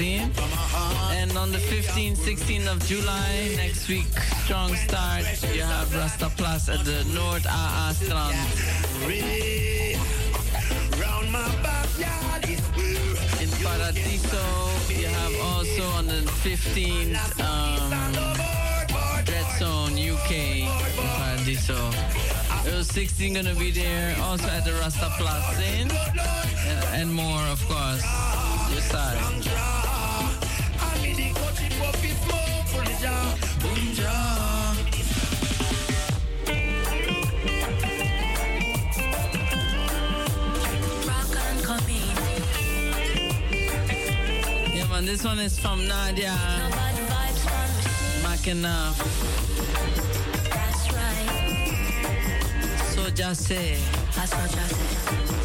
And on the 15th, 16th of July, next week, strong start. You have Rasta Plus at the North AA Strand. In Paradiso, you have also on the 15th, um, Dread Zone UK in Paradiso. Earl 16 gonna be there, also at the Rasta Plus Inn, and, more, of course. You're. one. This one is from Nadia. Makenaf. Uh, That's right. So just say. That's what just say.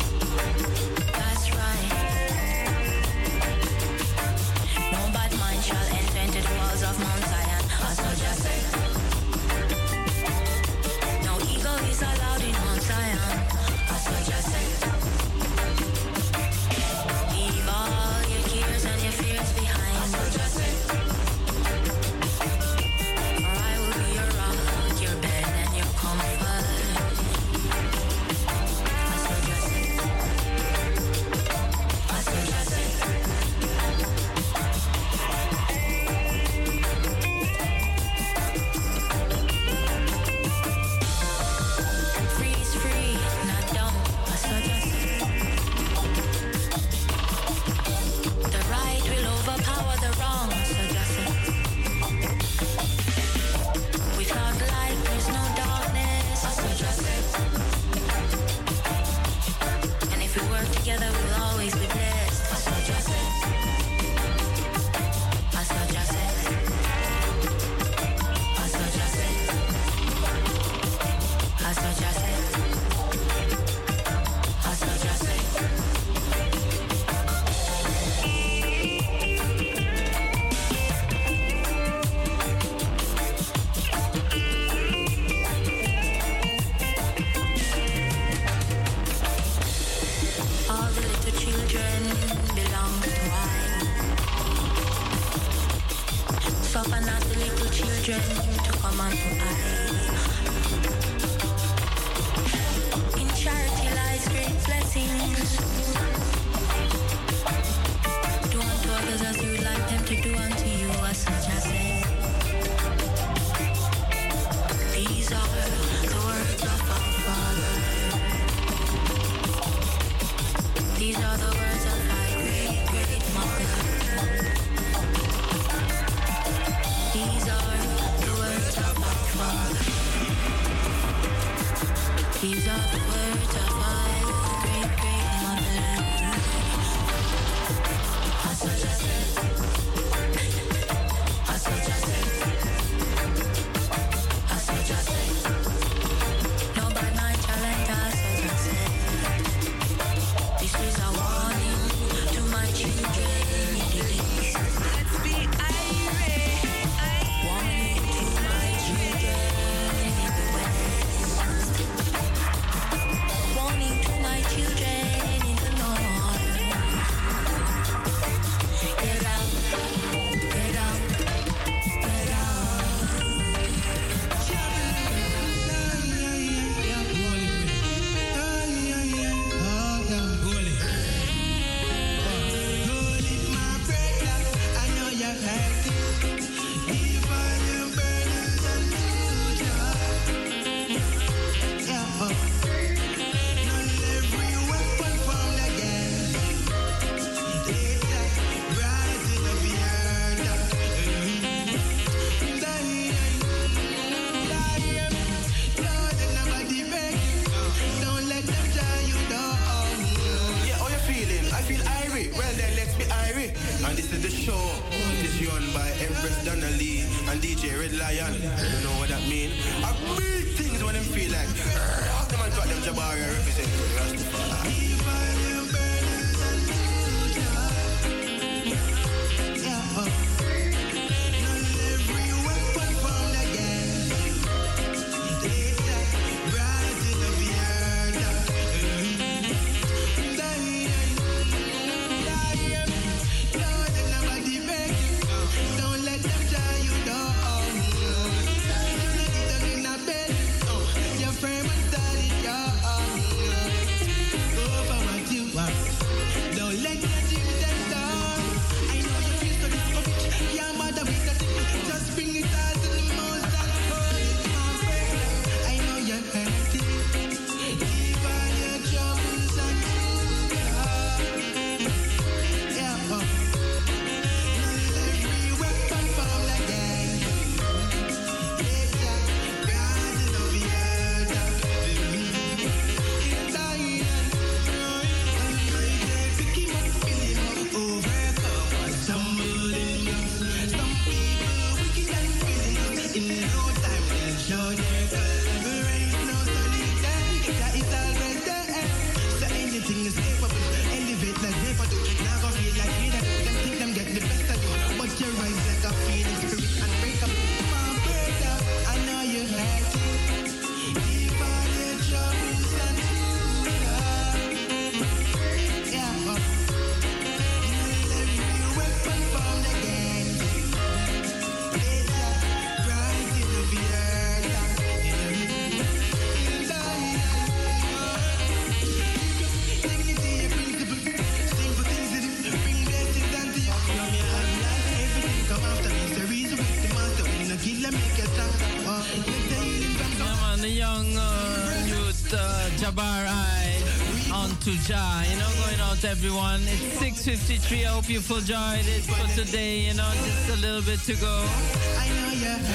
Ja, you know, going out to everyone. It's 6.53, I hope you enjoyed it for today, you know, just a little bit to go.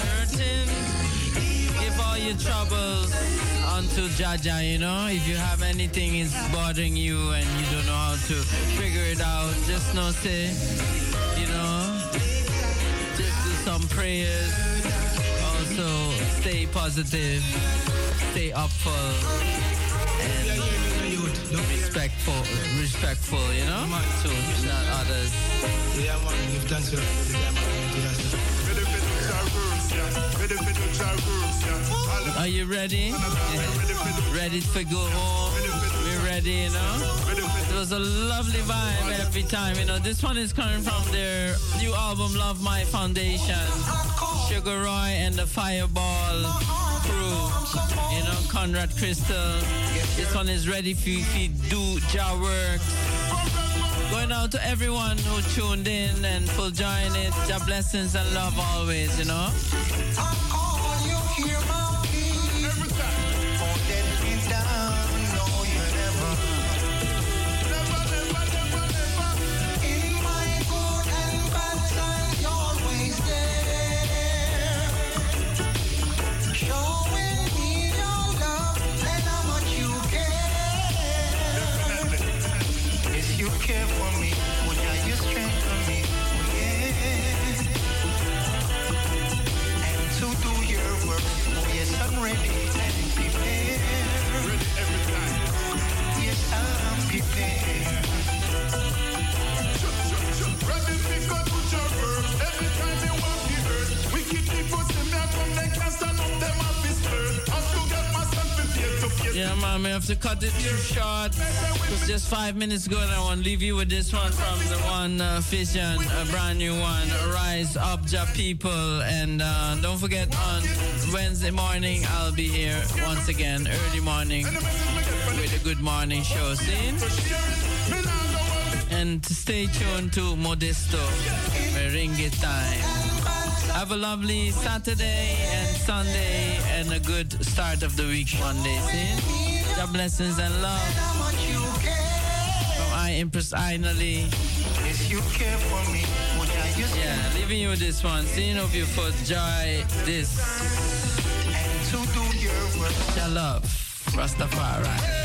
Hurting, give all your troubles onto Jah Jah, you know. If you have anything is bothering you and you don't know how to figure it out, just know, say, you know, just do some prayers. Also, stay positive, stay upful, and respectful, respectful, you know, to not others. Yeah, man, give thanks to Are you ready? Ready to go home? We're ready, you know? It was a lovely vibe every time, you know. This one is coming from their new album, Love My Foundation. Sugar Roy and the Fireball crew, you know, Conrad Crystal. This one is ready for you to do job work. Going out to everyone who tuned in and for joining it. Your blessings and love always, you know. Yeah, man, we have to cut it too short. It's just five minutes ago, and I want to leave you with this one from the one uh, vision, a brand new one. Rise up, Jah people, and uh, don't forget on Wednesday morning I'll be here once again, early morning, with a good morning show. See? And stay tuned to Modesto, Merengue time. Have a lovely Saturday Sunday and a good start of the week Monday. See? God blessings and love. From I Empress Ainali. Yes, you care for me, Yeah, leaving you this one. Seeing of you for joy this. And to do your work. Your love. Rastafari.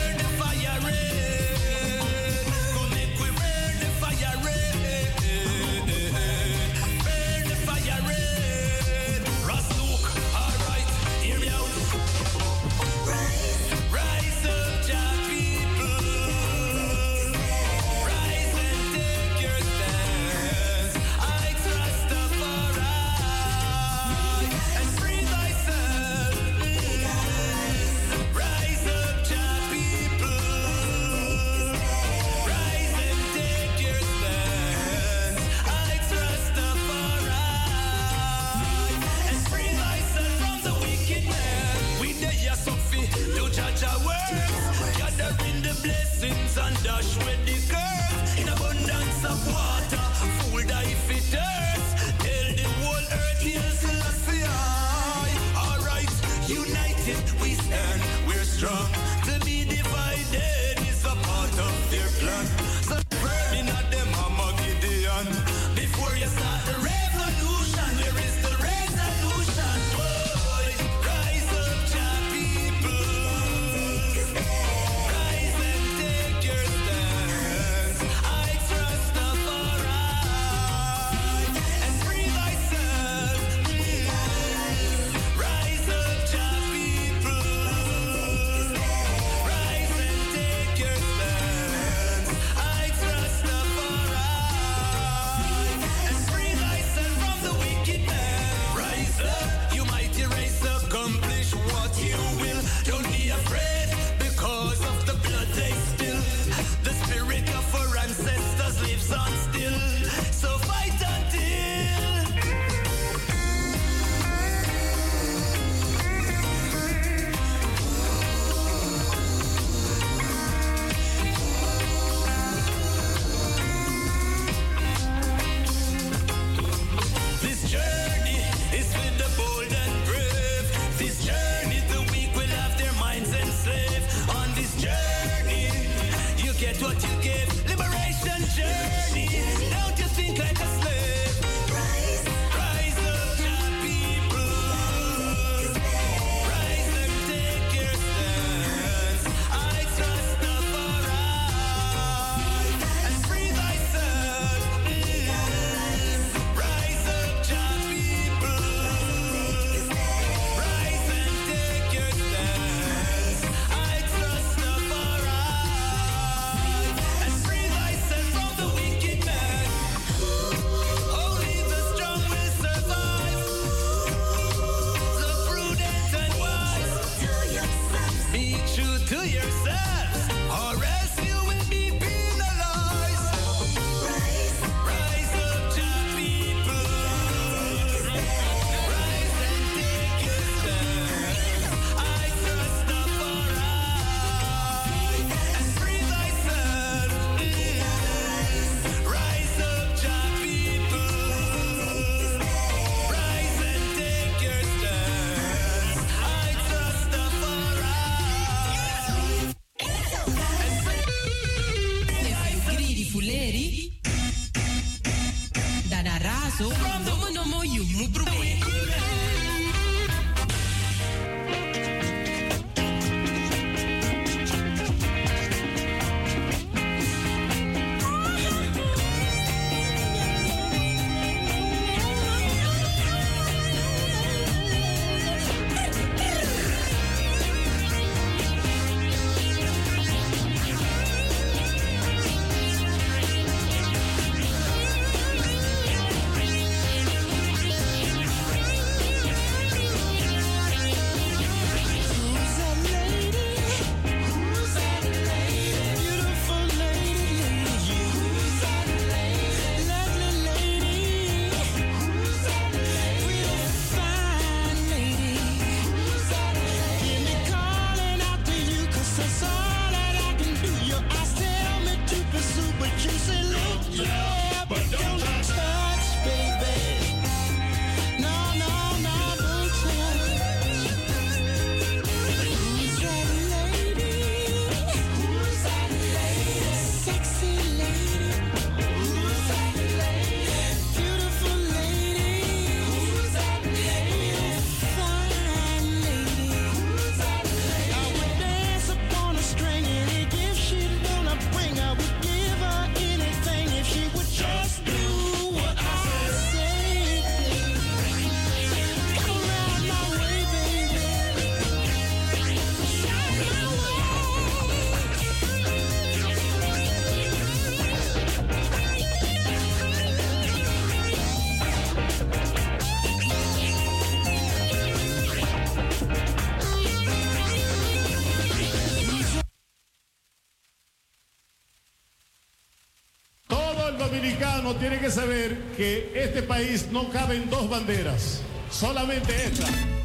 tiene que saber que este país no cabe en dos banderas, solamente esta.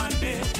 one day.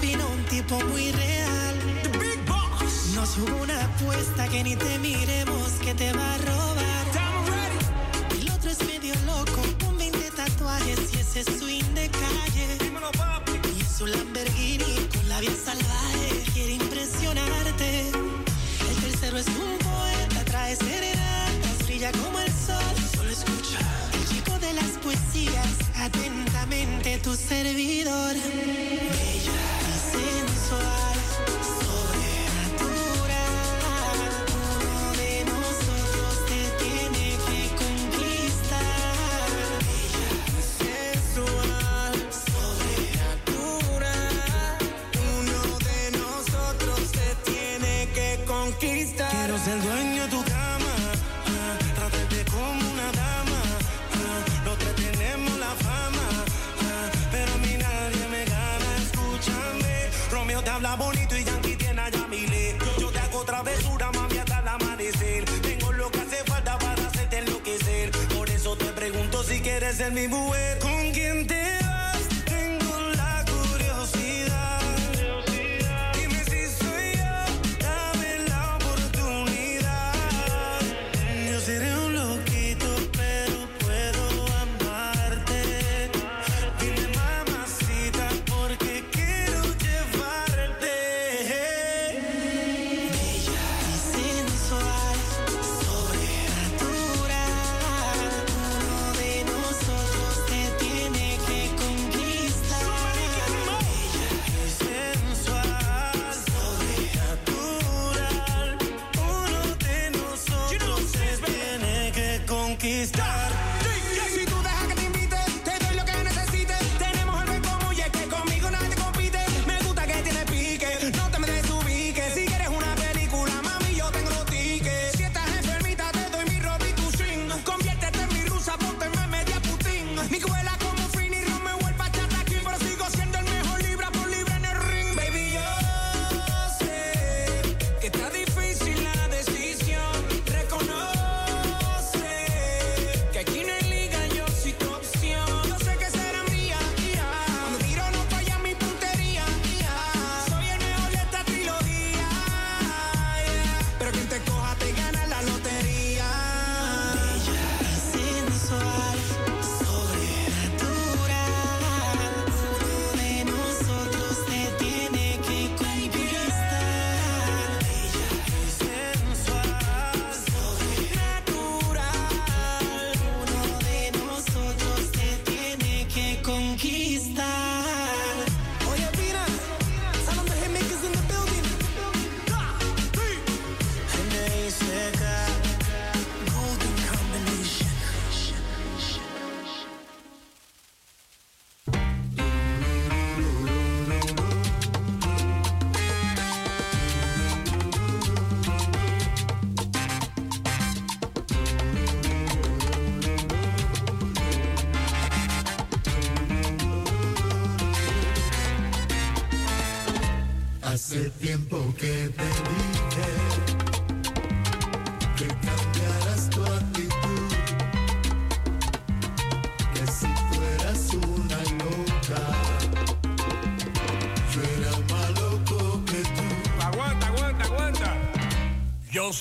fino, un tipo muy real. The Big Boss. Nos jugó una apuesta que ni te miremos, que te va a robar. El otro es medio loco, con 20 tatuajes y ese swing de calle. Dímelo, papi. Y su Lamborghini con la vía salvaje quiere impresionarte. El tercero es un poeta, trae serenatas, brilla como el sol. Solo escucha. El chico de las poesías, atentamente tu servidor. Bonito y Yankee tiene a Yamile. Yo, yo te hago travesura, mami, hasta el amanecer. Tengo lo que hace falta para hacerte enloquecer. Por eso te pregunto si quieres ser mi mujer.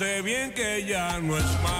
sé bien que ya no es más.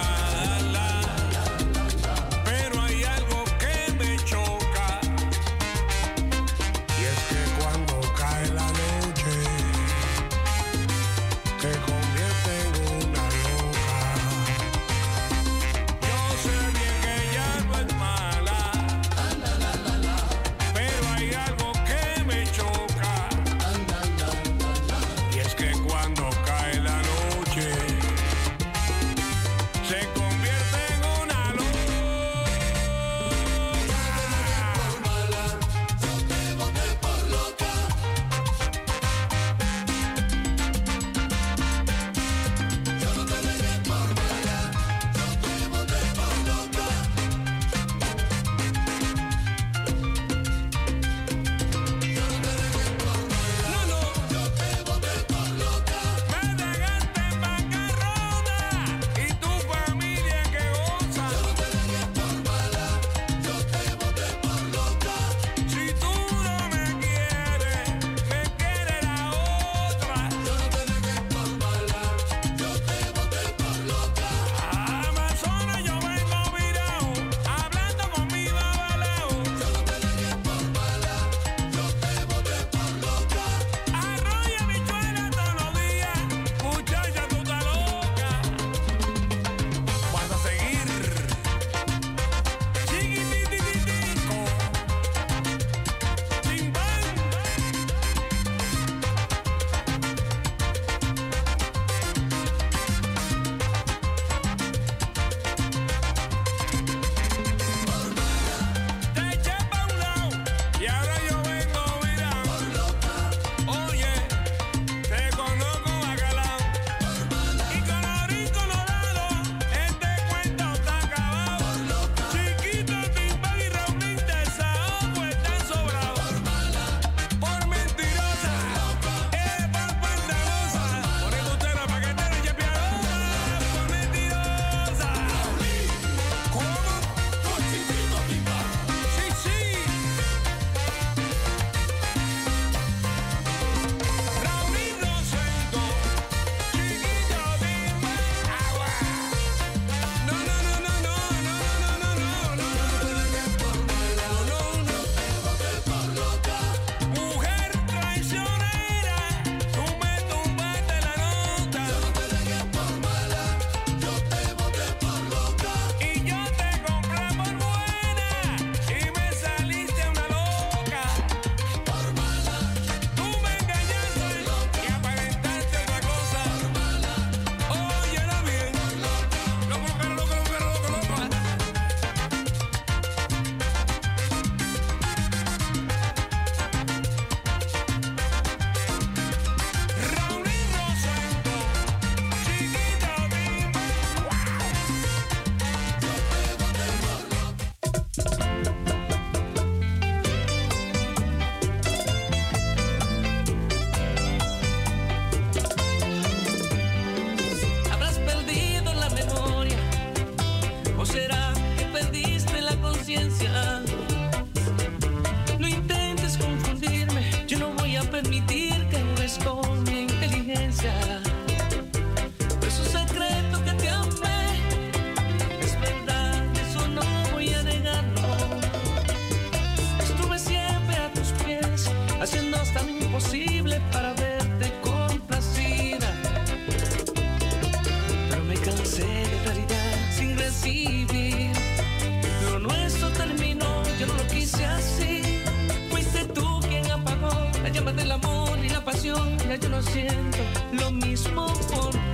Yo no siento lo mismo por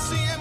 see him.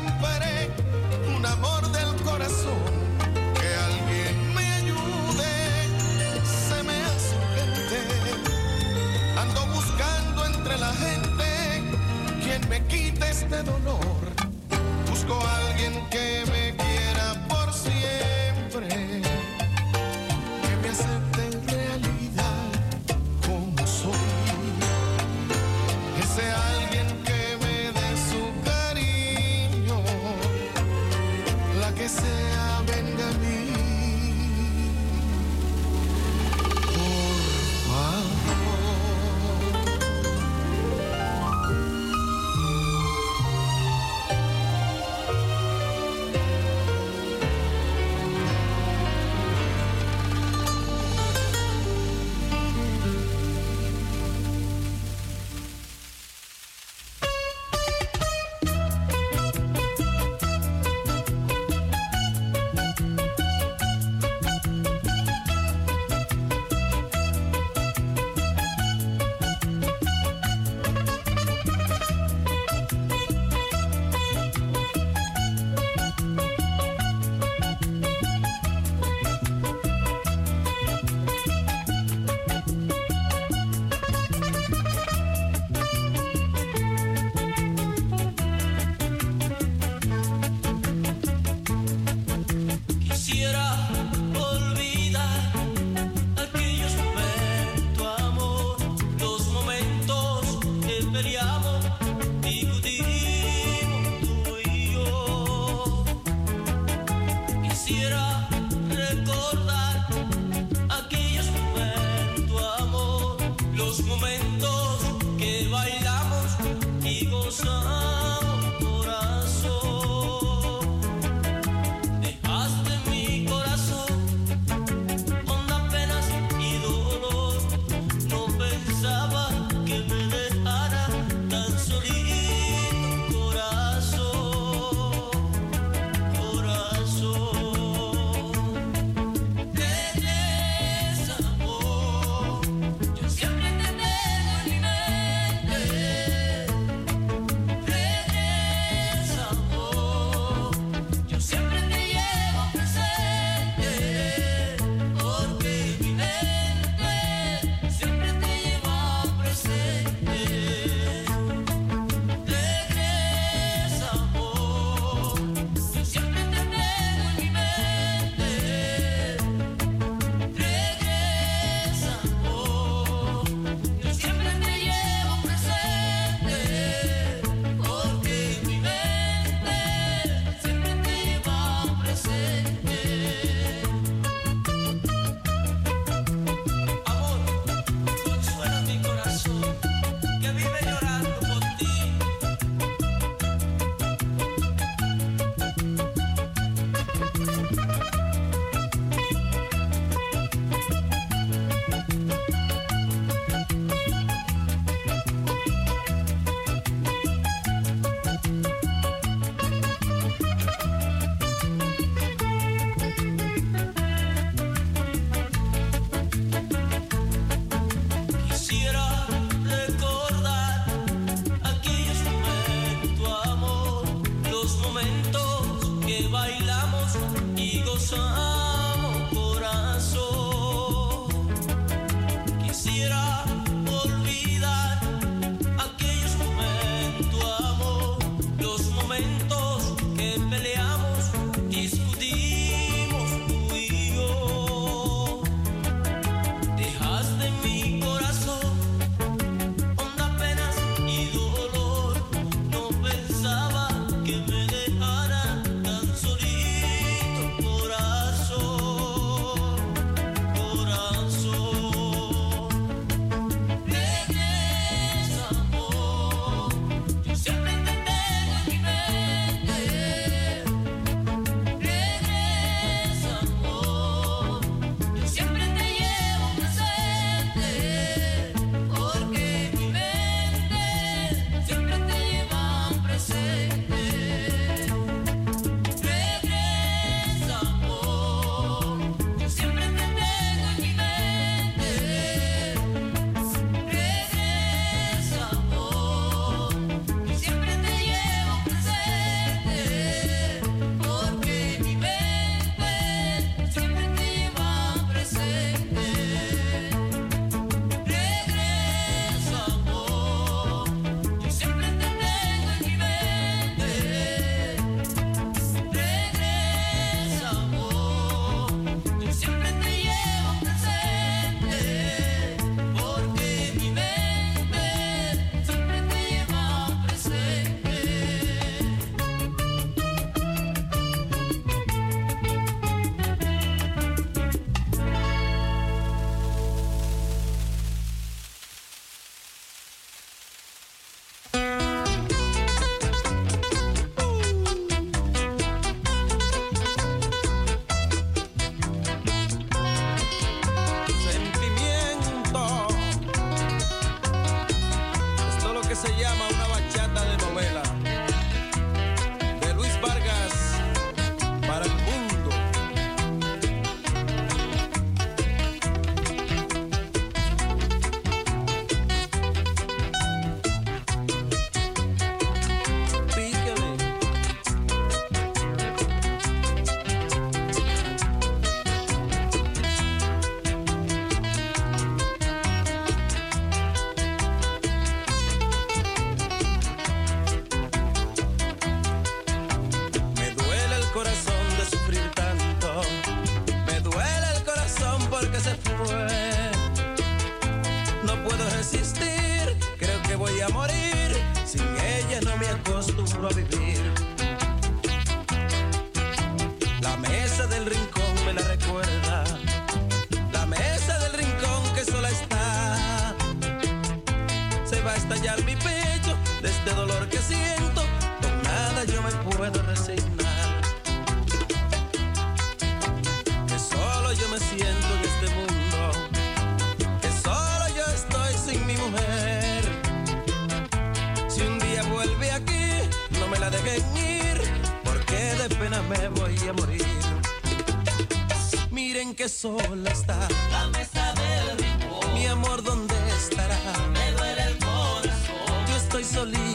it all. sola está. La mesa. Mi amor, ¿dónde estará? Me duele el corazón. Yo estoy solita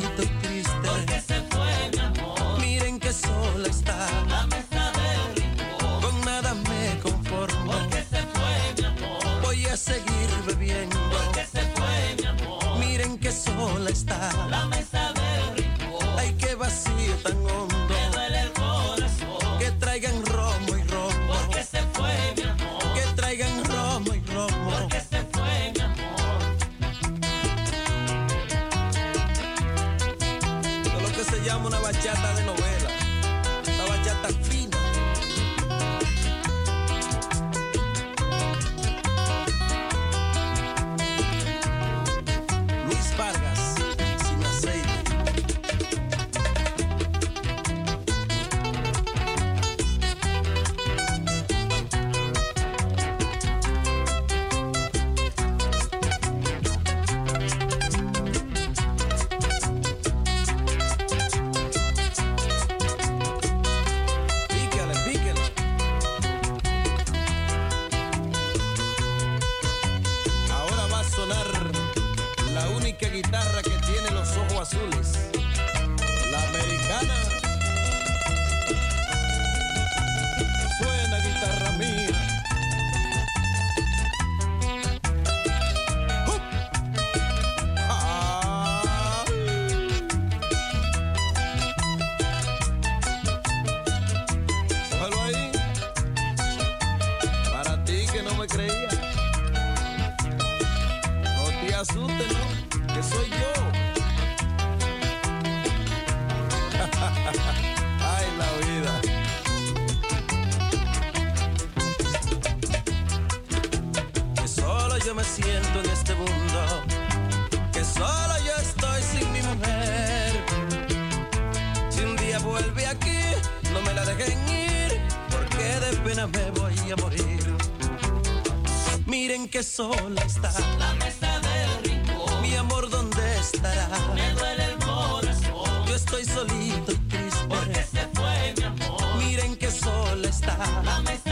yo me siento en este mundo, que solo yo estoy sin mi mujer. Si un día vuelve aquí, no me la dejen ir, porque de pena me voy a morir. Miren que sola está. La mesa del rincón. Mi amor, ¿dónde estará? Me duele el corazón. Yo estoy solito y triste. Porque se fue mi amor. Miren que sola está. La mesa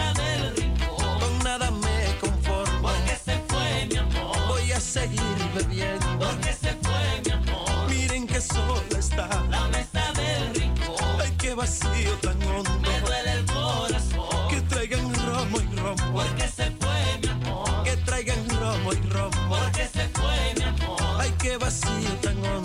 seguir bebiendo. Porque se fue mi amor. Miren que solo está la mesa del rincón. Ay, qué vacío tan hondo. Me duele el corazón. Que traigan romo y romo. Porque se fue mi amor. Que traigan romo y romo. Porque se fue mi amor. Ay, qué vacío tan hondo.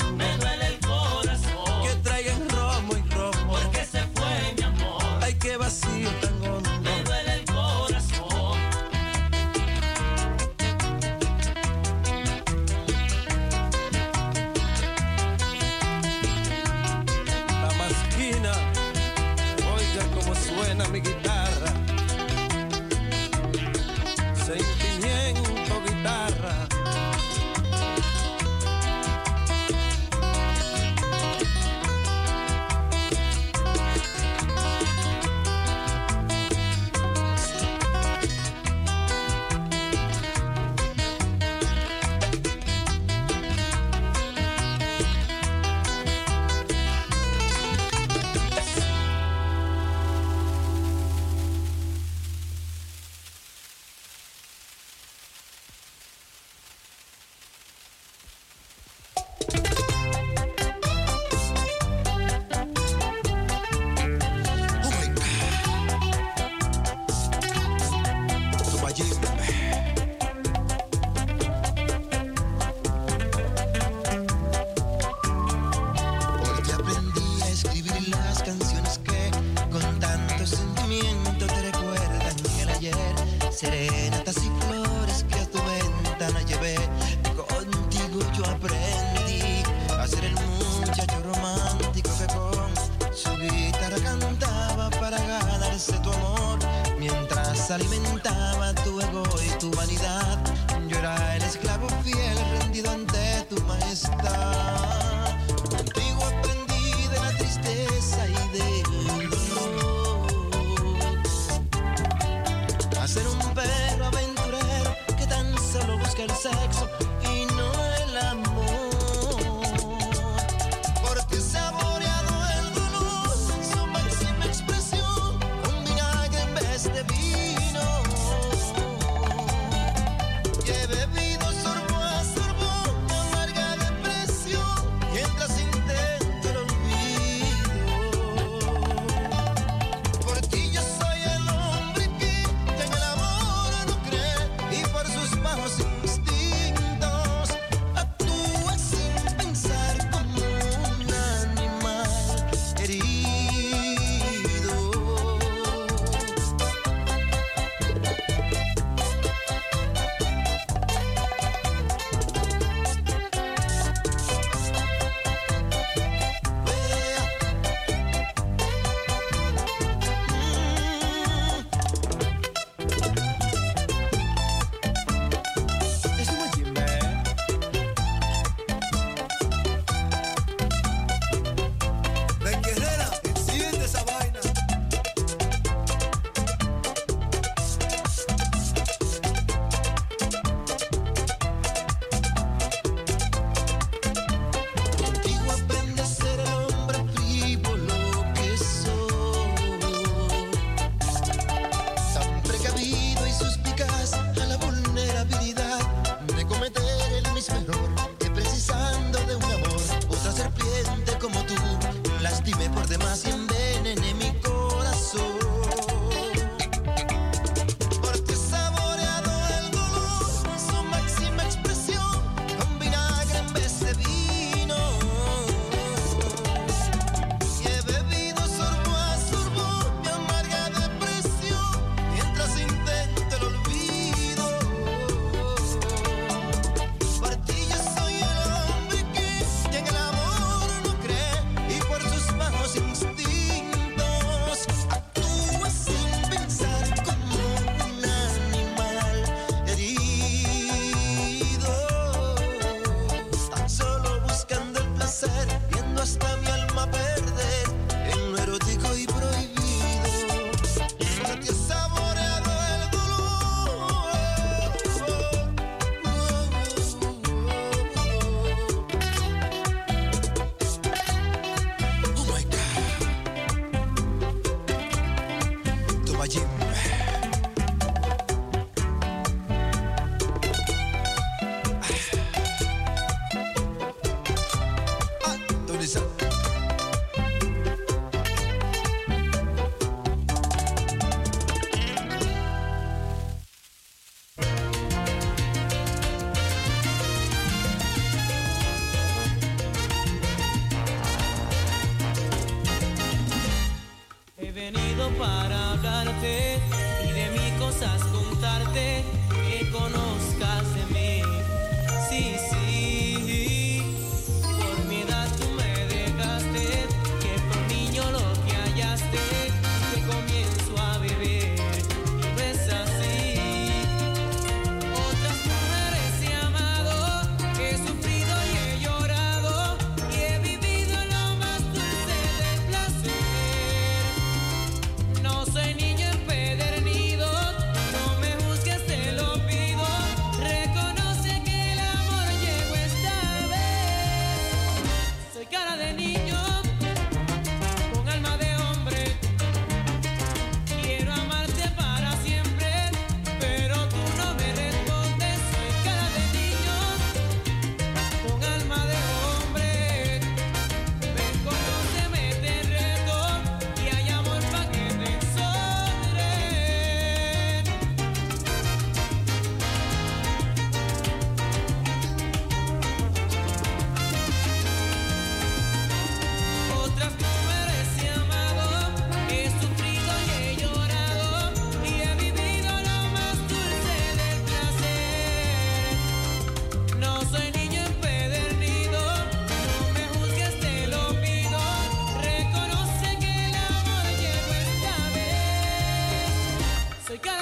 Ah,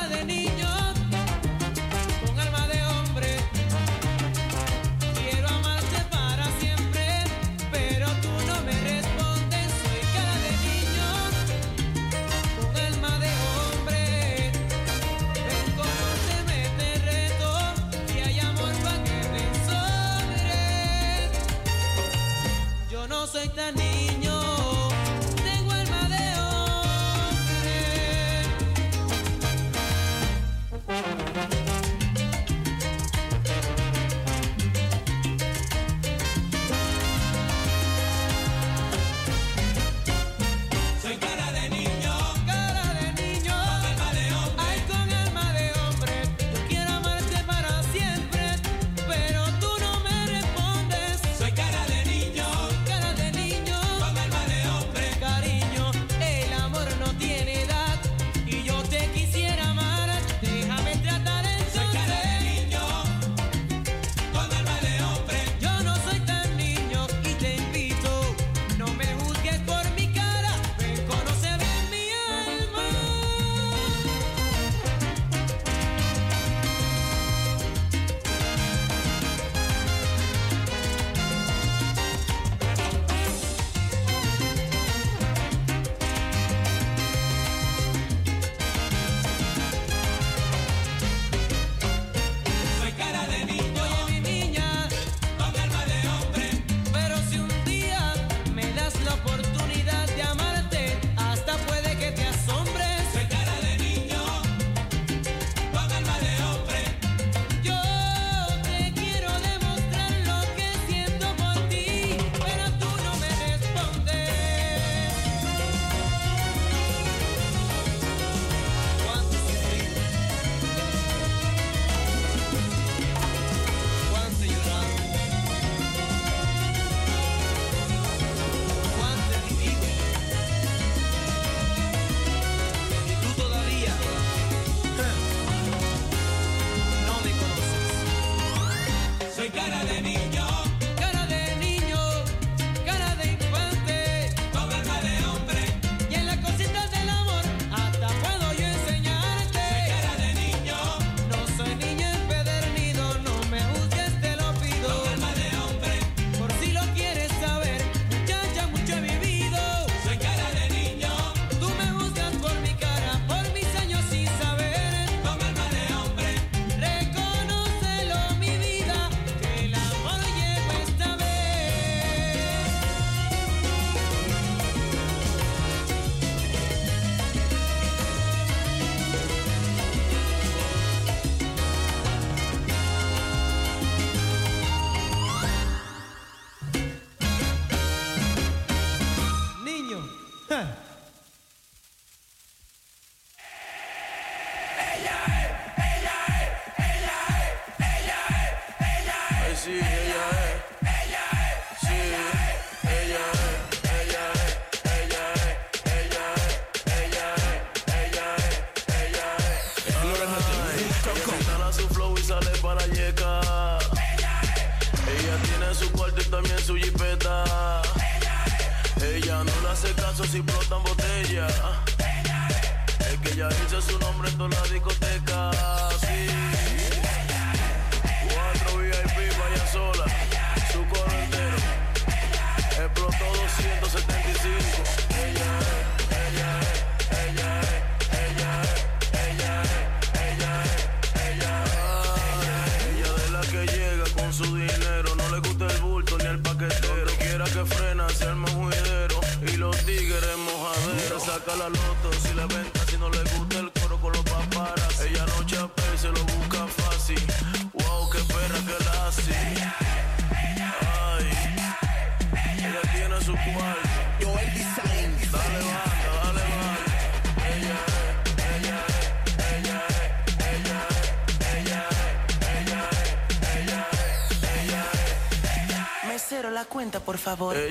De niño, con alma de hombre. Quiero amarte para siempre, pero tú no me respondes. Soy cadenillo, con alma de hombre. Ven conmigo me des reto y hay amor pa que me sobre. Yo no soy tan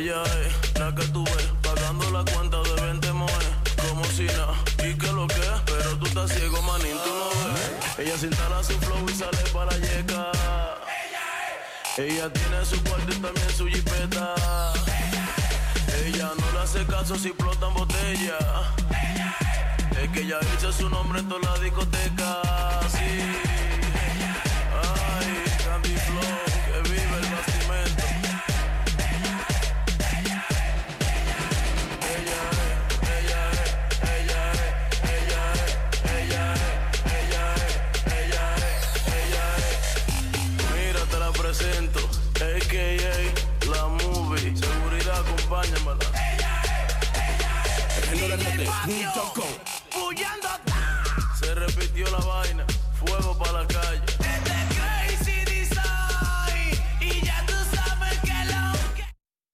Ella la que tú ves, pagando la cuenta de 20 moes. Como si nada, y que lo que pero tú estás ciego, manín, tú no ves. Ella se instala su flow y sale para la yeca. Ella tiene su cuarto y también su jipeta. Ella no le hace caso si explotan botella. Es que ella dice su nombre en toda la discoteca. Se repitió